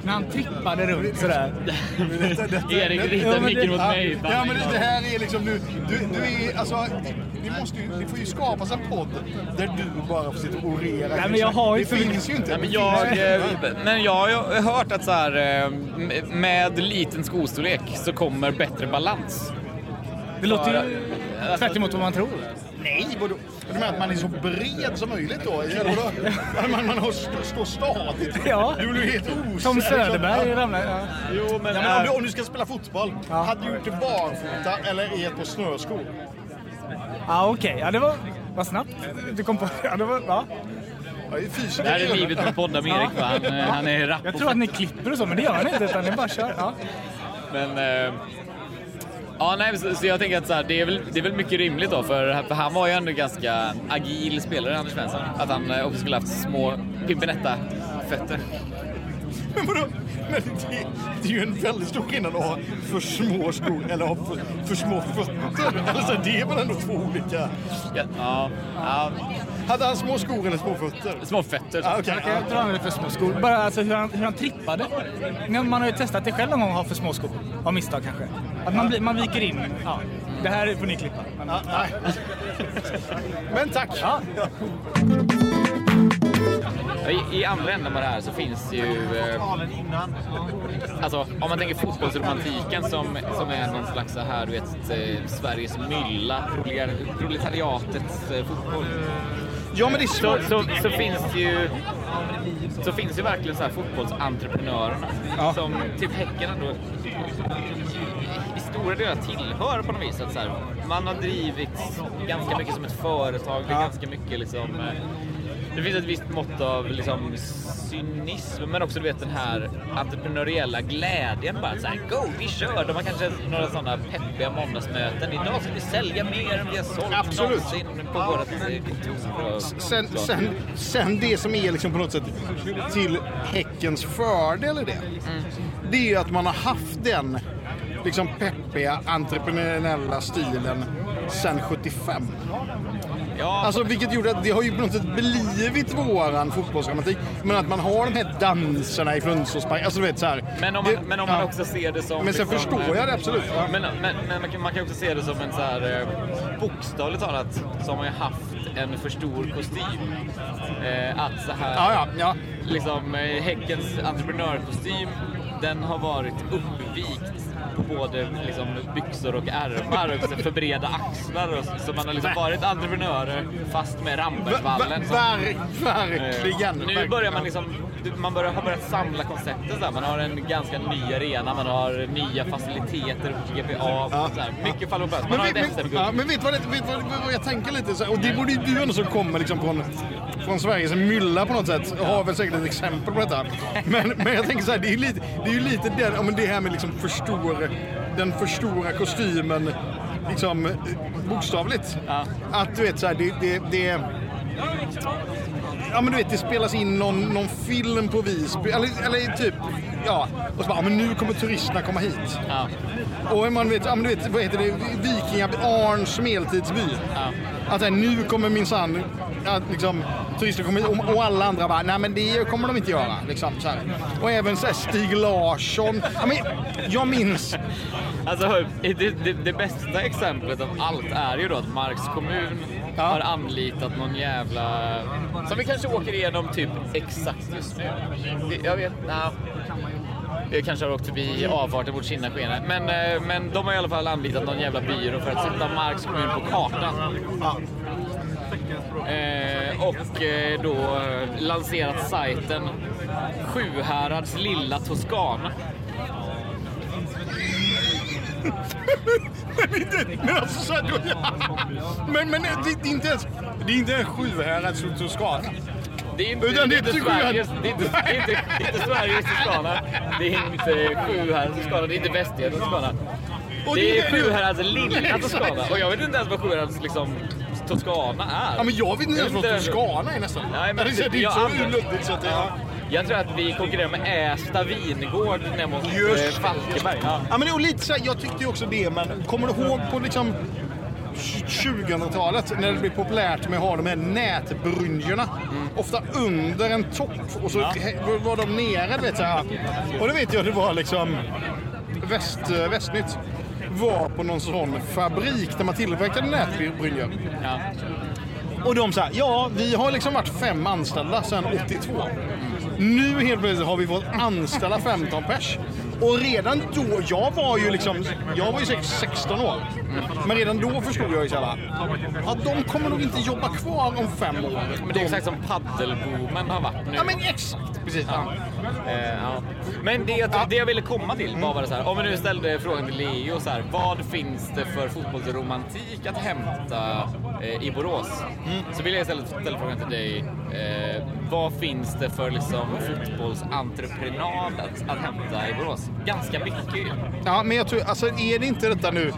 När han trippade runt sådär. Erik Ja, riktar men micken det- mot Ja, mig. ja men det, här är liksom nu, du, du är, alltså, det, det måste ju, det får ju skapas en podd där du bara får sitta och orera. Nej, men jag har ju det finns ju inte. Nej, men, jag, eh, men jag har ju hört att så här, eh, med liten skostorlek så kommer bättre balans. Det låter ju Alltså- tvärt vad man tror. Nej, vadå? Du menar att man är så bred som möjligt då? Man, man har st- står stadigt? Ja. Du blir helt osäker. Som Söderberg ramlade. Ja. Jo, men, Ja, men om, du, om du ska spela fotboll, hade du gjort det barfota eller i ett par snöskor? Ja, okej. Ja, det var... Vad snabbt du kom på. Ja, det var... Ja. Ja, det är fysiskt. det här är livet med podda med Erik va? Han, han är rapp Jag tror att ni klipper och så, men det gör ni inte. Utan ni bara kör. Ja. Men... Eh, ja, nej, så, så jag tänker att så här, det, är väl, det är väl mycket rimligt då, för, för han var ju ändå ganska agil spelare, Anders Svensson. Att han eh, också skulle haft små Pimpinetta-fötter. Men vadå? Men det, det är ju en väldigt stor skillnad att ha för små skor eller ha för, för små fötter. Alltså, det är väl ändå två olika... Ja, ja, ja, Hade han små skor eller små fötter? små fötter. Ah, okej. Okej, Jag tror han hade för små skor. Bara alltså hur han, hur han trippade. Men Man har ju testat det själv någon gång att ha för små skor. Av misstag kanske. Att man, blir, man viker in. Ja. Det här får ni klippa. Men, Ja, nej. Men tack! ja. I, I andra änden av det här så finns ju... Eh, alltså, om man tänker fotbollsromantiken som, som är någon slags så här, du vet, eh, Sveriges mylla, proletar- proletariatets eh, fotboll. Ja, men det är Så, så, så finns det ju... Så finns ju verkligen så här fotbollsentreprenörerna Ja. som typ Häcken ändå i stora delar tillhör på något vis. Att så här, man har drivits ganska mycket som ett företag. Det är ganska mycket liksom... Det finns ett visst mått av liksom, cynism, men också du vet den här entreprenöriella glädjen. Bara så här, go, vi kör! De har kanske några sådana peppiga måndagsmöten. Idag ska vi sälja mer än vi har sålt Absolut. någonsin på vårt eh, kontor. Sen, sen, sen det som är liksom på något sätt till Häckens fördel i det. Det är ju att man har haft den liksom peppiga entreprenöriella stilen sen 75. Ja, Alltså vilket gjorde att det har ju på något sätt blivit våran fotbollsromantik. Men att man har de här danserna i Flundsåsparken. Alltså du vet så här. men om man, det- men om man ja. också ser det som... Men sen liksom, förstår jag det absolut. Ja. Men, men, men man, kan, man kan också se det som en så här eh, bokstavligt talat så har man ju haft en för stor kostym. Eh, att så här, Ja, ja, ja. liksom eh, Häckens entreprenörkostym, den har varit uppvikt på både liksom, byxor och ärmar och också för breda axlar. Och, så- man har liksom varit entreprenörer fast med Rambergsvallen. verkligen. Eh, Nu börjar man liksom, man börjar, har börjat samla konceptet. Så här. Man har en ganska ny arena, man har nya faciliteter på GPA. Så här. Mycket faller på plats. Man Men, har vet, ett men, SM-guld. ja, men vet du vad, vad jag tänker lite? Så här, och det borde ju du ändå som kommer liksom från, från Sveriges mylla på något sätt. Har väl säkert ett exempel på detta. Men, men jag tänker så här, det är ju lite, det, är ju lite den, ja, men det här med liksom för stor, den för stora kostymen. Liksom bokstavligt. Ja. Att du vet så här, det, det, det Ja men du vet, det spelas in någon, någon film på Visby, eller, eller typ, ja. Och så bara, ja, men nu kommer turisterna komma hit. Ja. Och man vet, ja, men du vet, vad heter det, Vikinga, Arns medeltidsby. Ja. Att här, nu kommer minsann, att liksom, turister kommer och, och alla andra bara, nej men det kommer de inte göra. Liksom, så här. Och även så här, Stig Larsson. Ja, men, jag minns, Alltså, det, det, det bästa exemplet av allt är ju då att Marks kommun Ja. har anlitat någon jävla... Som vi kanske åker igenom typ exakt just nu. Jag vet... Nah. Jag kanske har åkt förbi avfarten mot Kinnaskene. Men, eh, men de har i alla fall anlitat någon jävla byrå för att sätta Marks kommun på kartan. Eh, och eh, då eh, lanserat sajten Sjuhärads lilla Toscana. men alltså så här, då, men, men det, det är inte ens, det är inte ens Sjuhärads Toscana. Det är inte, Utan det är inte Sveriges, det är inte, det är inte, det är inte Sveriges Toscana. Det är inte Sjuhärads Toscana. Det är inte Västergötlands Toscana. Det är Sjuhärads lilla. Toscana. Och jag vet inte ens vad Sjuhärads liksom, Toscana är. Ja, men jag vet inte ens vad Toscana är nästan. Nej, men det, är- det är så luddigt så att det, ja. Jag tror att vi konkurrerar med Ästa vingård ner mot Just eh, Falkenberg. Ja. Ja, men det var lite så här, jag tyckte ju också det, men kommer du ihåg på liksom 2000-talet när det blev populärt med att ha de här nätbrynjorna. Ofta under en topp och så he- var de nere, vet så här. Och det vet jag, det var liksom väst, eh, Västnytt var på någon sån fabrik där man tillverkade nätbrynjor. Ja. Och de sa, ja, vi har liksom varit fem anställda sedan 82. Nu helt plötsligt har vi fått anställa 15 pers. Och redan då, jag var ju liksom, jag var ju säkert 16 år. Men redan då förstod jag ju såhär, ja de kommer nog inte jobba kvar om fem år. Men det är exakt som paddelboomen har varit nu. Ja men exakt, precis. Ja. Eh, ja. Men det jag, det jag ville komma till var bara så här, om vi nu ställde frågan till Leo så här, vad finns det för fotbollsromantik att hämta eh, i Borås? Så vill jag istället ställa frågan till dig, eh, vad finns det för liksom, fotbollsentreprenad att, att hämta i Borås? Ganska mycket ju. Ja, men jag tror, alltså är det inte detta nu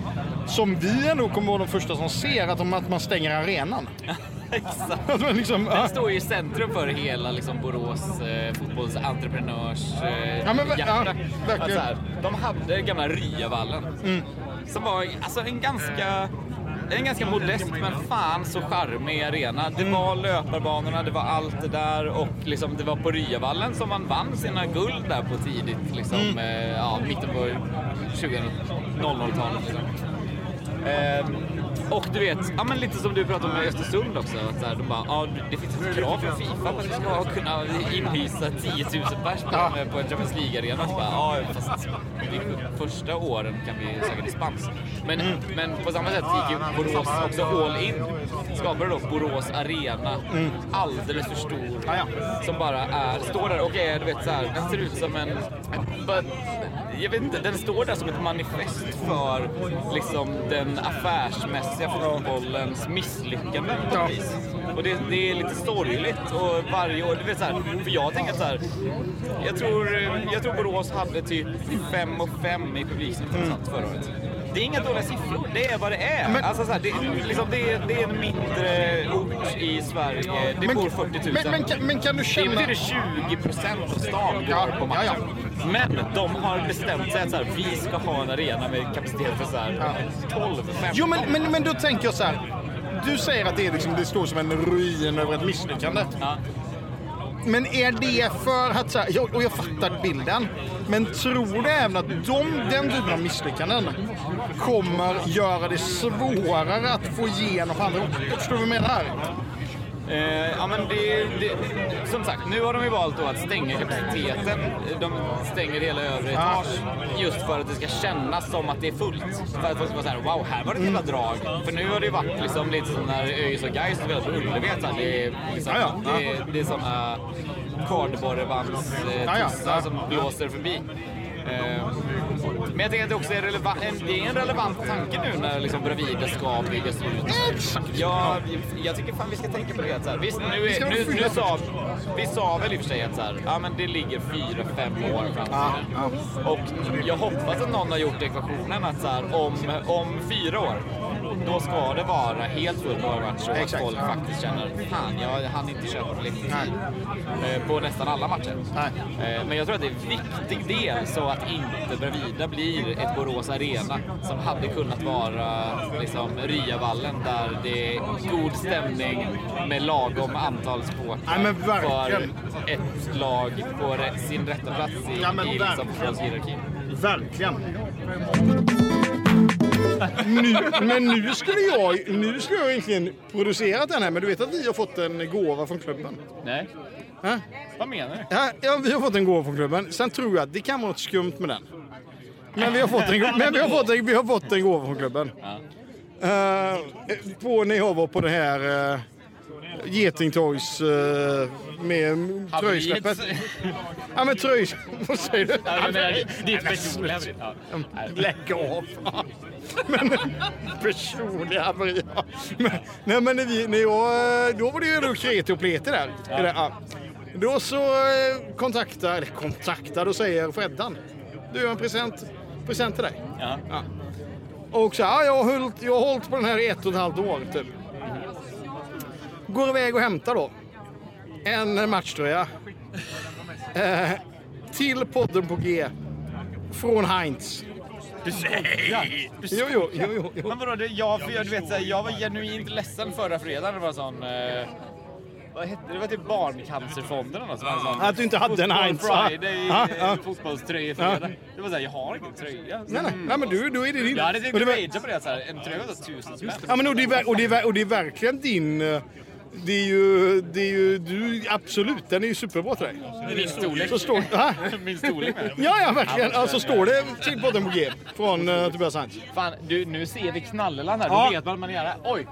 som vi ändå kommer vara de första som ser, att, de, att man stänger arenan? Exakt. Liksom. Den står ju i centrum för hela liksom, Borås eh, fotbollsentreprenörs eh, Ja, men hjärta. ja, verkligen. Att så här, de hade gamla Ryavallen. Mm. Som var alltså, en ganska en ganska modest men fan så charmig arena. Det var löparbanorna, det var allt det där och liksom, det var på Ryavallen som man vann sina guld där på tidigt, liksom, Mm. eh, ja, mitten på 2000-talet. Liksom. Ehm, och du vet, ja, men lite som du pratade om med Östersund också. Att så här, de bara, ja, det finns ett krav från Fifa på att vi ska kunna inhysa 10 000 pers på, Ja. på en Champions League-arena. Ja, fast första åren kan vi söka dispens. Men, Mm. men på samma sätt gick ju Borås också all in. Skapade då Borås Arena, alldeles för stor. Mm. Ja, ja. Som bara är, står där och är, du vet så här, den ser ut som en... bara- jag vet inte, den står där som ett manifest för liksom den affärsmässiga fotbollens misslyckande på något vis. Och det, det är lite sorgligt och varje år, du vet så här, för jag tänker så här, jag tror, jag tror Borås hade typ 5 och 5 i publiksnitt förra året. Det är inga dåliga siffror, det är vad det är. Men- alltså så här, det, liksom, det, är, det är en mindre ort i Sverige, det bor 40 000. Men, men, kan- men kan du Det känna... betyder 20 procent av stan går på matchen. Men de har bestämt sig att så här, vi ska ha en arena med kapacitet för så här, 12, 15. Jo, men, men, men då tänker jag så här. Du säger att det, är liksom, det står som en ruin över ett misslyckande. Ja. Men är det för att, så här, jag- och jag fattar bilden, men tror du även att de, den typen av misslyckanden kommer göra det svårare att få igenom på andra? Förstår du vad jag menar? Eh, ja, men det, det, som sagt, nu har de ju valt att stänga kapaciteten. De stänger hela övre etage just för att det ska kännas som att det är fullt. För att folk ska vara såhär, wow, här var det ett jävla drag. För nu har det ju varit liksom lite som när ÖIS och Gais spelat på Ullevi. Det är, liksom, Ja, ja. det det är såna kardborrebands-tussar ja. Ja. som blåser förbi. Eh, men jag tänker att det också är, relevant, det är en relevant tanke nu när liksom Bravida ska byggas ut. Ja, jag tycker fan vi ska tänka på det. Så här, visst, nu, är, nu, nu sa, vi sa väl i och för sig att så här, ja, men det ligger fyra, fem år fram i tiden. Och jag hoppas att någon har gjort ekvationen att så här, om, om fyra år då ska det vara helt full match och att folk faktiskt känner fan, jag hann inte köpa biljetter eh, på nästan alla matcher. Eh, Men jag tror att det är en viktig del så att inte Bravida blir ett Borås Arena som hade kunnat vara liksom Ryavallen där det är god stämning med lagom antal supportrar för ett lag på sin rätta plats i, Ja, i liksom verkligen. Verkligen. Nu, men nu skulle jag nu skulle jag egentligen producerat den här, men du vet att vi har fått en gåva från klubben? Nej, Ja, vad menar du? ja, ja vi har fått en gåva från klubben. Sen tror jag att det kan vara något skumt med den. Men vi har fått en, men vi har fått en, vi har fått en gåva från klubben. Ja. Eh, på när jag var på det här uh, Getingtorgs uh, med tröjsläppet. Ja men tröj... Vad säger du? Ja, menar, ditt personliga ja. Lägg av! Men personliga haveri. ja. Men, nej men när, vi, när jag, då var det ju kreti och pleti där. Det, ja. Då så eh, kontaktar, eller kontaktar och säger Freddan. Du har en present, present till dig. Ja. Ja. Och så, ja, jag, har hållit, jag har hållit på den här i ett och ett halvt år typ. Går iväg och hämtar då en matchtröja. Eh, till podden på G. Från Heinz. Du skojar? Du Jo, jo, jo, jo, jo. Men vadå, det, jag, för jag, du vet, så här, jag var genuint ledsen förra fredagen. Det var sån... Eh, vad hette det? Det var typ Barncancerfonden eller något som hade sån... Att du inte hade en Heinz. Friday, ja. eh, fotbollströjefredag. Det var såhär, jag har ingen tröja. Nej, nej, nej, men du, då är det din. Jag hade tänkt var- på det, så här, en tröja kostar tusen spänn. ja, men och, det är, och, det är, och det är verkligen din... Det är ju, det är ju, du, absolut, den är ju superbra till dig. Min storlek. Så står, Min storlek med. ja, ja verkligen. Alltså står det till podden på G från uh, Tobias Heinz. Fan, du, nu ser vi Knalleland här. Ja. Då vet man vad man gör. Oj!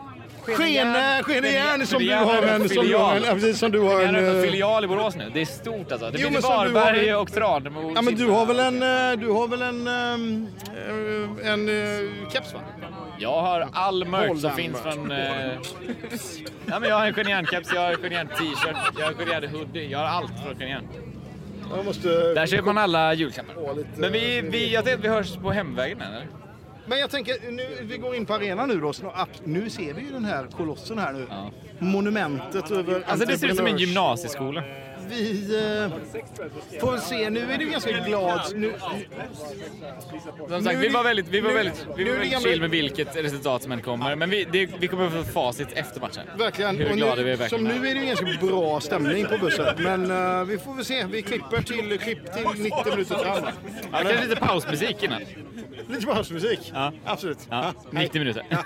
Sken, eh, sken igen som du har en... Som du har en, ja, precis som du har en... en filial i Borås nu. Det är stort alltså. Det blir Varberg en- och Tranemo. Ja men du har väl en, eh, du har väl en, eh, en uh, keps va? Jag har all merch som finns från... Eh... ja, men jag har en Genian-keps, jag har en Genian-t-shirt, jag har en Genian-hoodie. Jag har allt från Genian. Jag måste... Där köper man alla julklappar. Lite- Men vi, vi, jag tänkte att vi hörs på hemvägen eller? Men jag tänker, nu, vi går in på arenan nu då. Snart, nu ser vi ju den här kolossen här nu. Ja. Monumentet över Alltså det ser ut som en gymnasieskola. Vi eh, får se, nu är du ganska glad. Nu, Som sagt, vi var väldigt, vi var nu- väldigt, vi nu var är det väldigt gamla- chill med vilket resultat som än kommer. Men vi, det, vi kommer få facit efter matchen. verkligen. Hur glada vi är verkligen. som nu är det ganska bra stämning på bussen. Men eh, vi får väl se. Vi klipper till, klipp till 90 minuter fram. Ja, kanske lite pausmusik innan. Lite pausmusik. Ja. Absolut. Ja, 90 minuter.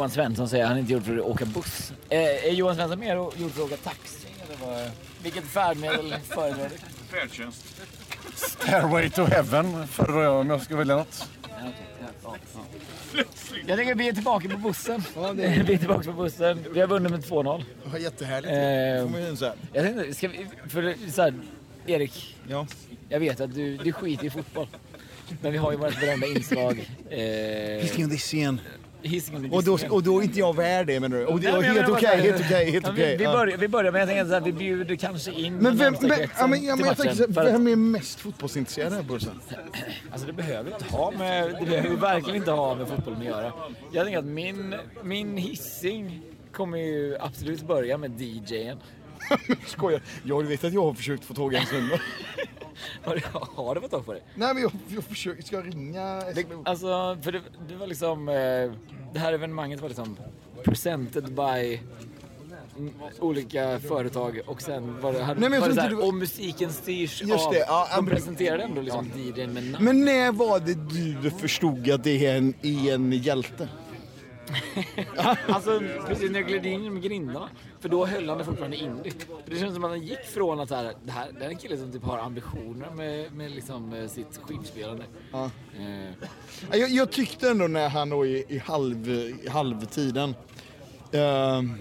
Johan Svensson säger att han är inte gjord för att åka buss. Eh, är Johan Svensson mer gjord för att åka taxi? Eller vad? Vilket färdmedel föredrar du? Färdtjänst. Stairway to heaven föredrar jag om jag ska välja något. Jag tänker att vi är tillbaka på bussen. vi är tillbaka på bussen. Vi har vunnit med 2-0. Ja, jättehärligt. Eh, Får man ju säga. jag tänkte, ska vi, för så här, Erik, Ja. jag vet att du, du skiter i fotboll. Men vi har ju vårt berömda inslag. Eh, Hisingen Dissingen. Hisingen Och då, och då är inte jag värd det menar du? Och det Nej, helt okej, helt okej, helt okej. vi, vi, ja. börjar, vi börjar, men jag tänker så här, vi bjuder kanske in Men vem, kretsen ja, men, ja, men jag tänker att- vem är mest fotbollsintresserad här bussen? Alltså det behöver inte ha med, det behöver verkligen inte ha med fotbollen att göra. Jag tänker att min, min hissing kommer ju absolut börja med DJen. Skojar. Jag vet att jag har försökt få tag i hans nummer. Har du, har du fått tag på det? Nej men jag, jag försöker, ska jag ringa det alltså, för det, det var liksom, eh, det här evenemanget var liksom presented by olika företag och sen var det, hade, Nej, men jag var det så här, du- och musiken styrs Just av, det, ja, de presenterade ändå liksom DJn med namn. Men när var det du förstod att det är en, är en hjälte? Alltså precis när jag gled in med grindarna. För då höll han det fortfarande. För det känns som att han gick från att så här, det, här, det är en kille som typ har ambitioner med, med liksom, eh, sitt skivspelande. Ja. Eh, Ja, Jag, jag tyckte ändå när han då i, i, halv, i halvtiden ehm,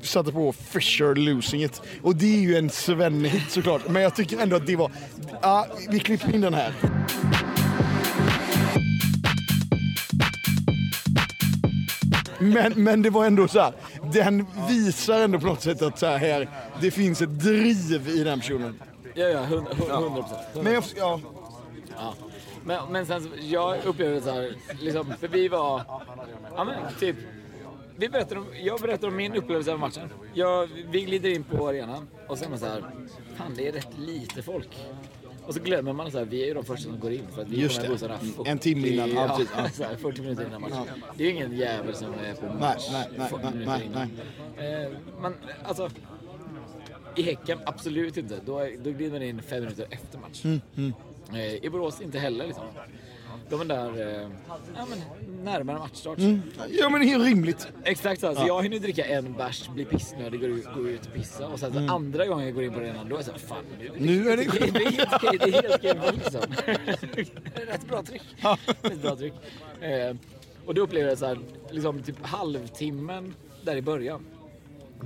satte på Fisher Losing It. Och det är ju en svennehit såklart. Men jag tycker ändå att det var... Ja, vi klipper in den här. Men, men det var ändå så här, den visar ändå på något sätt att så här, det finns ett driv i den personen. ja, ja, hund- hund- hundra procent. Men jag, ja, Ja. Men, men sen jag upplevde så här, liksom, för vi var, ja men typ, vi berättade om, jag berättade om min upplevelse av matchen. Jag, vi glider in på arenan och sen är så här, fan det är rätt lite folk. Och så glömmer man så här, vi är ju de första som går in för att vi Just kommer det. bussarna 40, En timme innan, ja, ja, ja. så här, 40 minuter innan matchen. Det är ju ingen jävel som är på match nej, nej, 40 nej, minuter innan. Eh, man, alltså, i Häcken, absolut inte. Då, då glider man in fem minuter efter match. Mm, Eh, I Borås inte heller liksom. De är där eh, ja, men, närmare matchstart. ja men det är rimligt. Exakt så. så Jag hinner dricka en bärs, bli pissnödig, gå ut, gå ut och pissa. Och sen så andra gången jag går in på arenan, då är jag såhär, fan nu, Mm. Nu är det- det, det är helt okej, det är helt okej liksom. Rätt bra tryck. Rätt bra tryck. Eh, och då upplever jag så här, liksom typ halvtimmen där i början.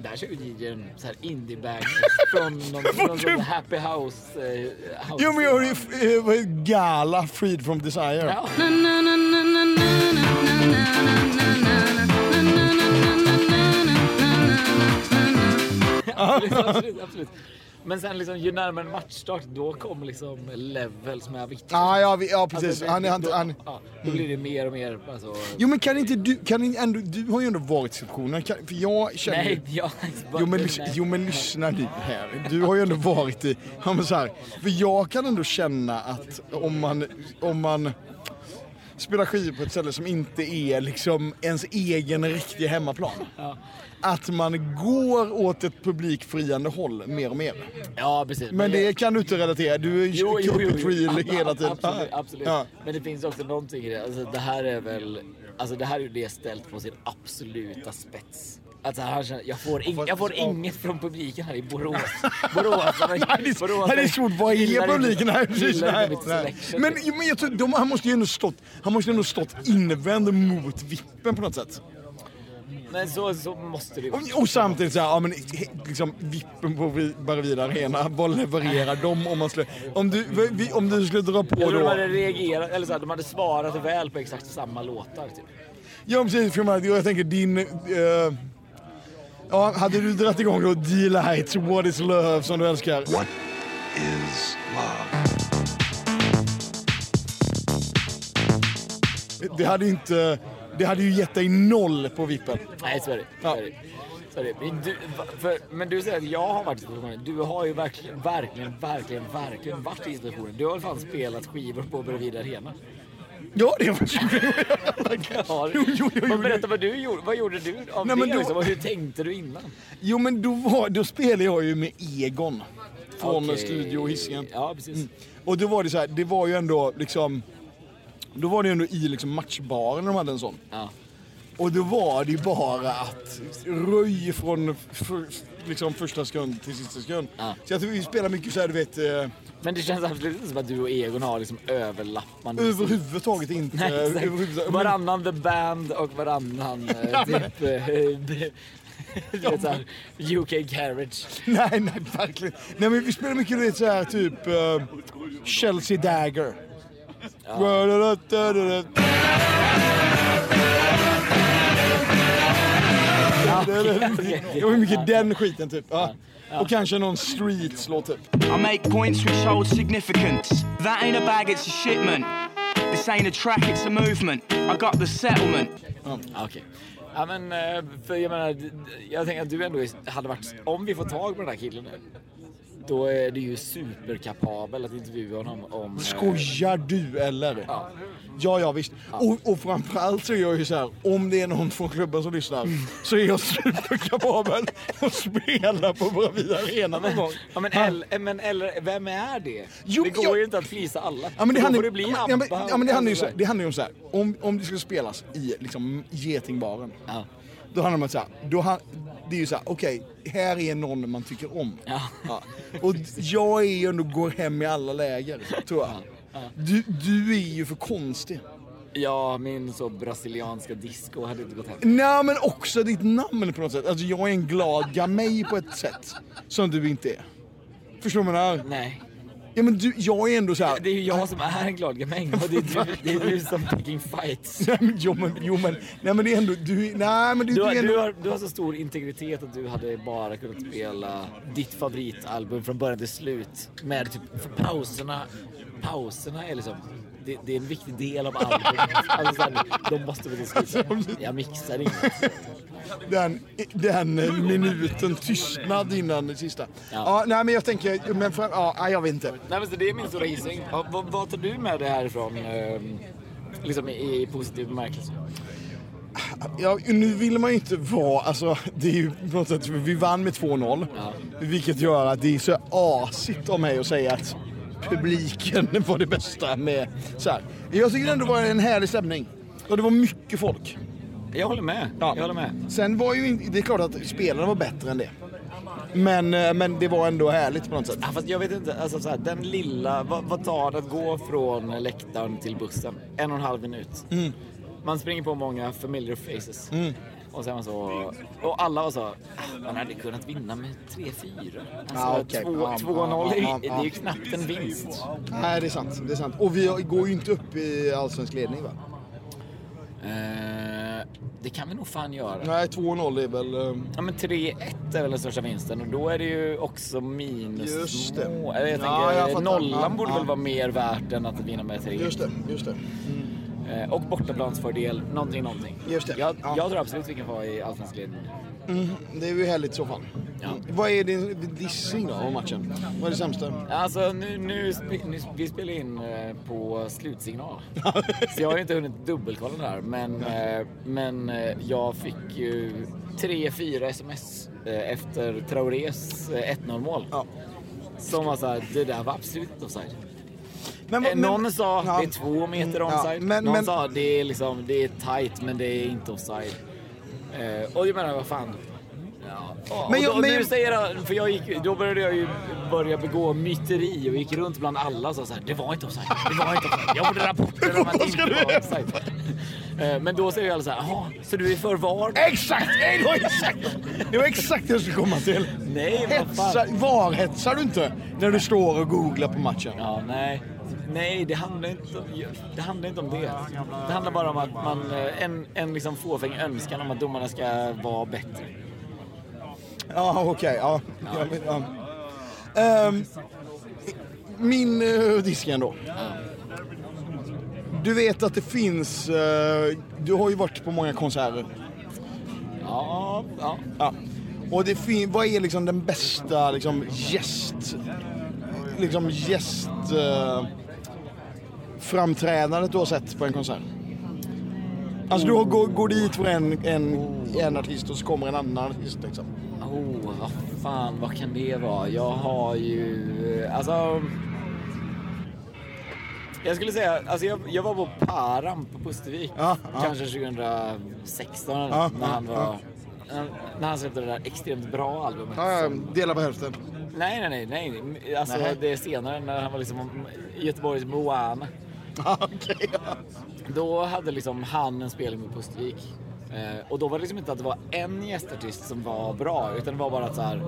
Där kör ju DJn så här indie-bangers från någon, någon sån happy house. Eh, house Jo men jag har ju eh? Gala Freed from Desire. Ja. absolut, absolut, absolut. Men sen liksom, ju närmare en matchstart, då kommer liksom levels med Avicii. Ja, ja, vi, ja precis. Alltså, han, han, då, han, ja, då blir det mer och mer alltså, Jo men kan inte du, kan inte ändå, du har ju ändå varit i sektionen. Kan, för jag känner Nej, jag Jo men, lys- jo men lyssna nu här. Du har ju ändå varit i, ja, men så här, för jag kan ändå känna att om man, om man spelar skivor på ett ställe som inte är liksom ens egen riktiga hemmaplan. Att man går åt ett publikfriande håll mer och mer. Ja, precis. Men det kan du inte relatera, du är ju Jo, jo, jo, jo. free Ab- hela tiden. Absolut, absolut. Ja. Men det finns också någonting i det. Alltså, det här är väl, alltså det här är ju det ställt på sin absoluta spets. Att så här, känner- jag får, ing, jag får inget från publiken här i Borås. Boråsarna, Nej, det, är- nej, det är svårt. Vad är publiken här? Inte. Men, men jag tror, de, han måste ju ändå stått, han måste ju ändå stått invänd mot vippen på något sätt. Men så, så måste det ju Och, och samtidigt så här, ja men liksom vippen på Vi- Barrevida Arena, vad levererar de om man skulle, om du, vi- om du skulle dra på Jag tror de då? hade reagerat, eller så här, de hade svarat väl på exakt samma låtar. Typ. Ja precis, för jag, jag tänker din, eh, ja hade du dragit igång då D-Lights, What is Love som du älskar? What is love? Det hade inte, det hade ju gett dig noll på vippen. Nej, så är det. Så Ja. är det. Så är det. Men, du, för, men du säger att jag har varit i situationen. Du har ju verkligen, verkligen, verkligen, verkligen varit i situationen. Du har fan spelat skivor på Bredvid Arena? Ja, det var Ja, Jo, jo, jo, men jo. berätta vad du gjorde. Vad gjorde du av Nej, det då- liksom? Hur tänkte du innan? Jo men då, var, då spelade jag ju med Egon. Från Okej. Studio Hisingen. Ja, precis. Och då var det så här, det var ju ändå liksom... Då var det ju ändå i liksom matchbaren de hade en sån. Ja. Och då var det ju bara att röj från för, liksom första sekund till sista sekund. Ja. Så jag tror vi spelar mycket så här, du vet, eh, Men det känns absolut inte som att du och Egon har liksom överlappande musik. överhuvudtaget inte. Nej, exakt. överhuvudtaget. Men- Varannan The Band och varannan eh, typ... eh, du vet såhär, UK Garage. Nej, nej, verkligen. Nej, men vi spelar mycket, du vet, så här typ eh, Chelsea Dagger. Det var mycket den skiten typ. Ja. Och kanske någon Streets-låt typ. I make points which hold significance. That ain't a bag, it's a shipment. This ain't a track, it's a movement. I got the settlement. Ja, Okej. Ja men, eh, för jag menar, jag tänker att du ändå hade varit, om vi får tag på den här killen nu, då är du ju superkapabel att intervjua honom om... eh, Skojar du eller? Ja. Ja, ja visst. Och, och framförallt så är jag ju så här, om det är någon från klubben som lyssnar så är jag superkapabel att spela på Bravida Arena någon gång. Ja men, eller, men eller, vem är det? Jo, det går jag- ju inte att flisa alla. Ja men det handlar bli ja, men, ja, men det handlar ju så, det handlar ju om så här, om, om det skulle spelas i liksom Getingbaren. Ja. Då handlar det om att så här, då han, det är ju så här, okej, här är någon man tycker om. Ja. Och jag är ju ändå går hem i alla läger, tror jag. Du, du är ju för konstig. Ja, min så brasilianska disco hade inte gått hem. Nej men också ditt namn på något sätt. Alltså jag är en glad gamej på ett sätt som du inte är. Förstår vad jag menar? Nej. Ja men du, jag är ändå så här. Det är ju jag som är en glad gamäng och det är du, det är du som picking fights. Nej men, jo, men, jo men, nej men det är ändå, du, nej men du, Du har, är ändå... du, har, du har så stor integritet att du hade bara kunnat spela ditt favoritalbum från början till slut. Med typ, pauserna, pauserna är liksom, det, det är en viktig del av albumet. Alltså så här, de måste väl till slut, jag mixar inget. den, den minuten tystnad innan det sista. Ja. nej men jag tänker, men för, ja, jag vet inte. Nej men så det är min stora gissning. Ja, vad, vad tar du med det härifrån? Eh, liksom i, i positiv bemärkelse? Ja, nu vill man ju inte vara, alltså det är ju på något sätt, vi vann med 2-0. Ja. Vilket gör att det är så asigt av mig att säga att publiken var det bästa med så här. Jag tycker ändå det var en härlig stämning. Och det var mycket folk. Jag håller med. Ja. Jag håller med. Sen var ju inte, det är klart att spelarna var bättre än det. Men, eh, men det var ändå härligt på något sätt. Ja, fast jag vet inte, alltså så här, den lilla, vad, vad tar det att gå från läktaren till bussen? En och en halv minut. Mm. Man springer på många familiar faces. Och sen så, och alla var så, "Ah, man hade kunnat vinna med 3-4. Alltså Ja, okej. två- Ja, 2-0, ja, ja, det är ju knappt en vinst. Nej, det är sant. Det är sant. Och vi går ju inte upp i allsvensk ledning va? Eh, det kan vi nog fan göra. Nej, 2-0 är väl... eh, Ja men 3-1 är väl den största vinsten och då är det ju också minus Just det. små. Jag tänker, Ja, jag nollan borde ja. väl vara mer värt än att vinna med 3 Just det, just det. Eh, Och bortaplansfördel, någonting, någonting. Just det. Jag, Ja. jag tror absolut vi kan vara i allsvensk ledning. Det är ju härligt i så fall. Ja. Vad är din dissing då av matchen? Vad är det sämsta? Alltså nu, nu, nu vi spelar in eh, på slutsignal. Så jag har inte hunnit dubbelkolla det här. Men, eh, men eh, jag fick ju 3-4 sms eh, efter Traorés eh, 1-0 mål. Ja. Som var såhär, det där var absolut inte offside. Men, Eh, Någon sa ja. det är två meter Ja, offside. men- Någon men- sa det är, liksom, det är tight men det är inte offside. Eh, och jag menar, vad fan. Ja. Och Men jag- då, men nu jag- säger jag, för jag gick, då började jag ju börja begå myteri och gick runt bland alla och sa så här, det var inte offside, det var inte offside. Jag gjorde rapporter om att det inte var offside. Eh, Men då säger alla så här, jaha, så du är för VAR? Exakt! Det var exakt, det var exakt det jag skulle komma till. Nej, Hetsa, fan. VAR-hetsar du inte när du står och googlar på matchen? Ja, nej. Nej, det handlar, inte om, det handlar inte om det. Det handlar bara om att man, eh, en, en liksom fåfäng önskan om att domarna ska vara bättre. Ja, okej. ja. Ja, ja. Ehm, min uh, disken då. Du vet att det finns, eh, du har ju varit på många konserter. Ja, ja. Ja. Och det fin- vad är liksom den bästa liksom gäst, liksom gäst eh, framträdandet du har sett på en konsert? Alltså du går, går dit för en, en, en artist och så kommer en annan artist liksom. Oh, vad fan, vad kan det vara? Jag har ju... Alltså... Jag skulle säga, alltså jag, jag var på Param på Pustervik. Ja, ja. Kanske 2016 eller Ja, när han var... När han släppte det där extremt bra albumet. Ja, dela på hälften. Nej, nej, nej. nej. Alltså Nej. det är senare när han var liksom Göteborgs Moana. Ja. Då hade liksom han en spelning med Pustervik. Eh, och då var det liksom inte att det var en gästartist som var bra, utan det var bara att så här.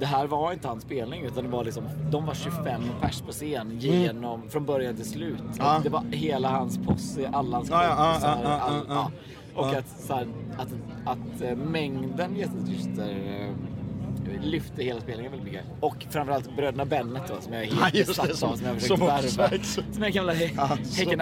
Det här var inte hans spelning, utan det var liksom, de var 25 pers på scen genom, från början till slut. Mm. Och Det var hela hans posse, alla hans kompisar, all-. Och Ja. att, så här, att, att eh, mängden gästartister eh, lyfte hela spelningen väldigt mycket. Och framförallt bröderna Bennet då, som jag är helt besatt av, som- jag försökt värva. Som är gamla Ja, Häcken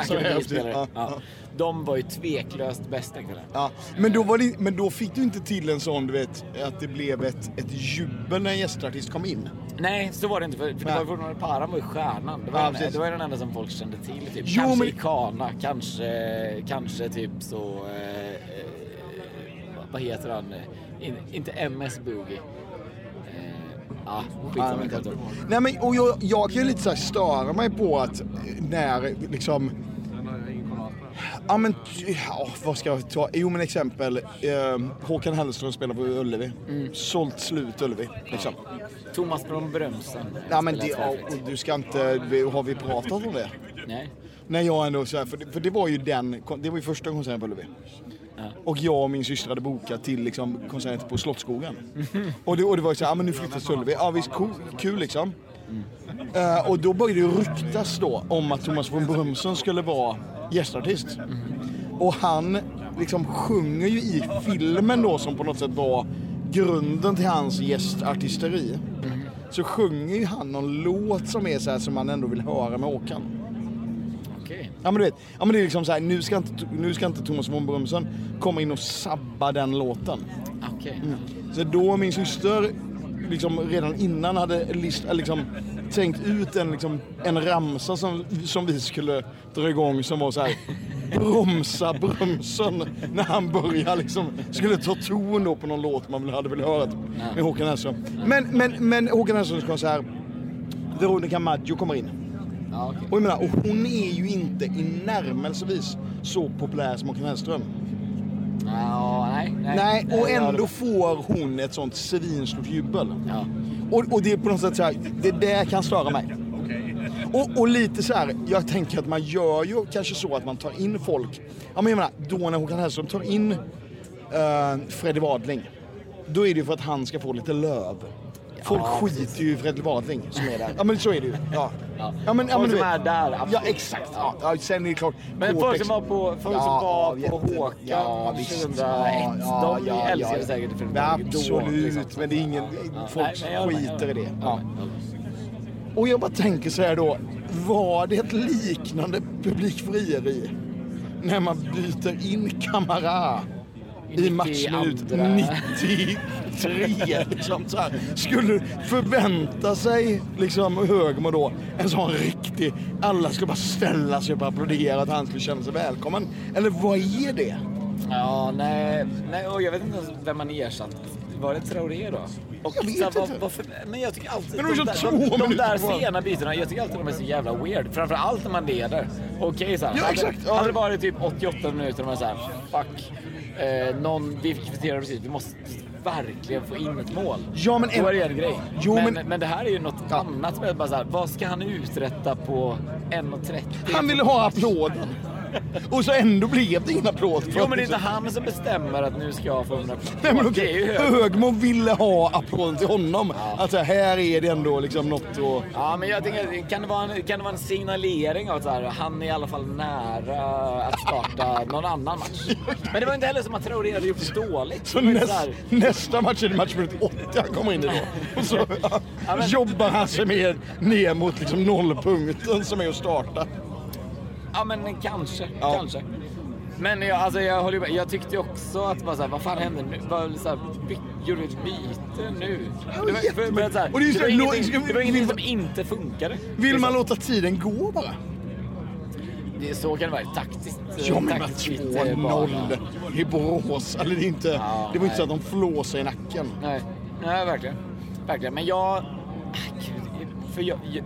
ja, ja. De var ju tveklöst bäst den kvällen. Ja, men, då var det, men då fick du inte till en sån, du vet, att det blev ett, ett jubel när en gästartist kom in. Nej, så var det inte. För, för det var fortfarande Paran var ju stjärnan. Det var, Ja, den, det var den enda som folk kände till. Typ. Jo, kanske men- Ikana, kanske, kanske typ så... Eh, eh, vad heter han? In, inte MS Boogie. Eh, Ja. Nej, men, och jag, jag kan ju lite så här störa mig på att när liksom... Ja men, ja, vad ska jag ta? Jo men exempel, eh, Håkan Hellström spelar på Ullevi. Mm. Sålt slut Ullevi. Liksom. Thomas från Brömsen. Ja men det, ja, du ska inte, har vi pratat om det? Nej. När jag ändå så här, för, det, för det var ju den, det var ju första konserten på Ullevi. Och jag och min syster hade bokat till liksom, konsert på Slottsskogen. Och, det, och det var så här, ja men nu flyttar Ullevi. Ja visst, cool, kul liksom. Eh, och då började det ryktas då om att Thomas von Brömsen skulle vara gästartist. Och han liksom sjunger ju i filmen då som på något sätt var grunden till hans gästartisteri. Så sjunger ju han någon låt som är så här som man ändå vill höra med Håkan. Ja men du vet, ja, men det är liksom så här, nu ska inte, nu ska inte Thomas von Brömsen komma in och sabba den låten. Okej. Mm. Så då min syster liksom redan innan hade list, eller liksom, tänkt ut en, liksom, en ramsa som, som vi skulle dra igång som var så här bromsa bromsen när han börjar liksom, skulle ta ton då på någon låt man hade velat höra med Håkan Hellström. Men, men, men Håkan Hellströms konsert, Veronica Maggio kommer in. Ja, okej. Och jag menar, och hon är ju inte i närmelsevis så populär som Håkan Hellström. Ja, nej, nej. Nej, och ändå får hon ett sånt svinstort jubel. Ja. Och, och det är på något sätt så här, det där kan störa mig. Och, och lite så här, jag tänker att man gör ju kanske så att man tar in folk. Ja men jag menar, då när Håkan Hellström tar in uh, Freddy Wadling. Då är det ju för att han ska få lite löv. Folk Ja, skiter ju i Freddy Wadling som är där. Ja men så är det ju. Ja, Ja. ja men, ja, Folk men du som är där, absolut. Ja exakt. Ja, ja, sen är det klart. Men folk som var på, folk som var på jätte- Håkan ja, visst. 2001, Ja, ja, de ja, älskar ja. säkert Fredrik Ja, Berg då, Absolut, liksom. men det är ingen... Ja. Folk Nej, skiter i det. Ja. Ja. Och jag bara tänker så här då, var det ett liknande publikfrieri när man byter in Kamara i matchminut 92. 93? Liksom så här. Skulle förvänta sig liksom Högmo då en sån riktig, alla skulle bara ställa sig upp och applådera att han skulle känna sig välkommen. Eller vad är det? Ja, nej, nej, och jag vet inte ens vem man ersatt. Var det Traoré då? Och Jag vet så här, inte. varför- men jag tycker alltid... Men var de, så där, de, de där sena bytena, jag tycker alltid de är så jävla weird. Framförallt när man leder. Okej såhär. Ja, hade, exakt, ja. hade det varit typ 88 minuter och man såhär, fuck. Eh, någon, vi kvitterar precis, vi måste verkligen få in ett mål. Ja, men Då är det en grej. Jo, men, men- men... det här är ju något Ja. annat som är bara såhär, vad ska han uträtta på 1.30? Han ville ha applåden. Och så ändå blev det ingen applåd. Jo men det är inte han som bestämmer att nu ska jag få 100 Nej, men okej, hög. Högmo ville ha applåden till honom. Alltså här är det ändå liksom något att... Ja, men jag tänker, kan det vara en, kan det vara en signalering av att han är i alla fall nära att starta någon annan match? Men det var inte heller som att Traoré hade gjort det dåligt. Så Det näst, så nästa match är det matchminut 80 han kommer in i då. Och så ja, men- jobbar han sig med ner mot liksom nollpunkten som är att starta. Ja, men kanske. Ja. Kanske. Men jag, alltså, jag, håller med. jag tyckte också att bara så här, vad fan hände nu? Bara, så här, by, gjorde ett byte nu? Det var, för, att så här, Och det är det var ingenting, det var ingenting som inte funkade. Vill man Liksom. låta tiden gå bara? Det, så kan det vara. Taktiskt. Ja men med taktiskt byte är 2-0 i Borås. Eller det, är inte, Ja, det var inte så nej. att de flåsade i nacken. Nej, nej verkligen. Verkligen. Men jag... Ah, Gud, för jag, jag,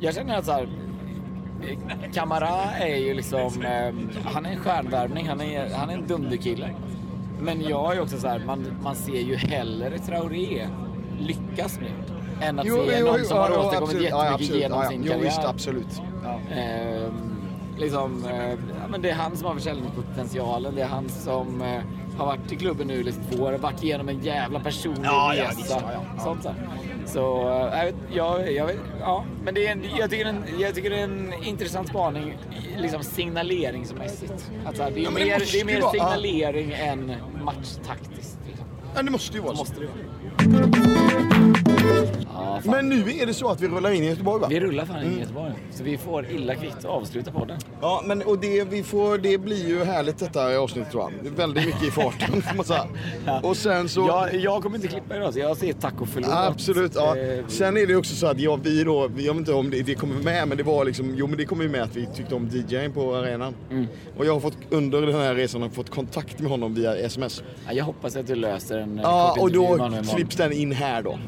jag känner att så här, Kamara är ju liksom, eh, han är en stjärnvärvning, han är, han är en dunderkille. Men jag är också så här, man, man ser ju hellre Traoré lyckas nu än att se någon som har åstadkommit absolut. jättemycket Ja, genom Ja, sin jo, karriär. visst, absolut. Eh, liksom, eh, ja, men det är han som har försäljningspotentialen. Det är han som eh, har varit i klubben nu liksom två år, varit igenom en jävla personlig Ja, ja, resa. visst, ja, ja. Sånt där. Så, eh, jag jag, ja. Men det är en, jag, tycker en, jag tycker det är en intressant spaning, liksom signaleringsmässigt. Att så här, det är Ja, det mer, det är mer vara- ja. signalering än matchtaktiskt. Liksom. Ja, det måste ju vara så. Måste det vara. Ja. Men nu är det så att vi rullar in i Göteborg va? Vi rullar fan Mm. in i Göteborg. Så vi får illa kvitt avsluta podden. Ja, men och det, vi får, det blir ju härligt detta avsnittet tror jag. Väldigt mycket i farten får man säga. Och sen så... Jag, jag kommer inte klippa idag så jag säger tack och förlåt. Absolut, ja. Eh, Sen är det också så att ja, vi då, jag vet inte om det, det kommer med, men det var liksom, jo men det kommer ju med att vi tyckte om DJing på arenan. Mm. Och jag har fått, under den här resan har fått kontakt med honom via sms. ja, jag hoppas att du löser en eh, Ja, kort och intervju med då honom imorgon. klipps den in här då.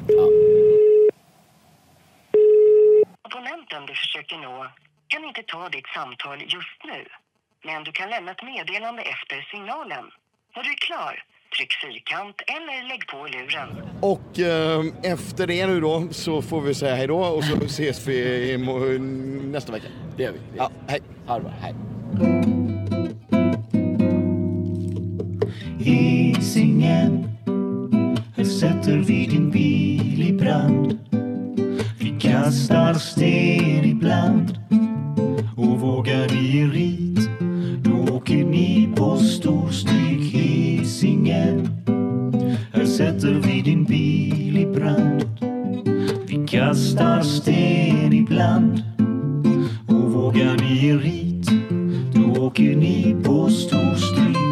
Abonnenten du försöker nå kan inte ta ditt samtal just nu. Men du kan lämna ett meddelande efter signalen. När du är klar, tryck fyrkant eller lägg på luren. Och eh, efter det nu då så får vi säga hej då och så ses vi imo- nästa vecka. Det gör vi. Det gör Ja, hej. Ha det bra. Hej. Hisingen Här sätter vi din bil i brand kastar sten ibland. Och vågar i rit då åker ni på storstryk Hisingen. Här sätter vi din bil i brand. Vi kastar sten ibland. Och vågar ni i rit då åker ni på storstryk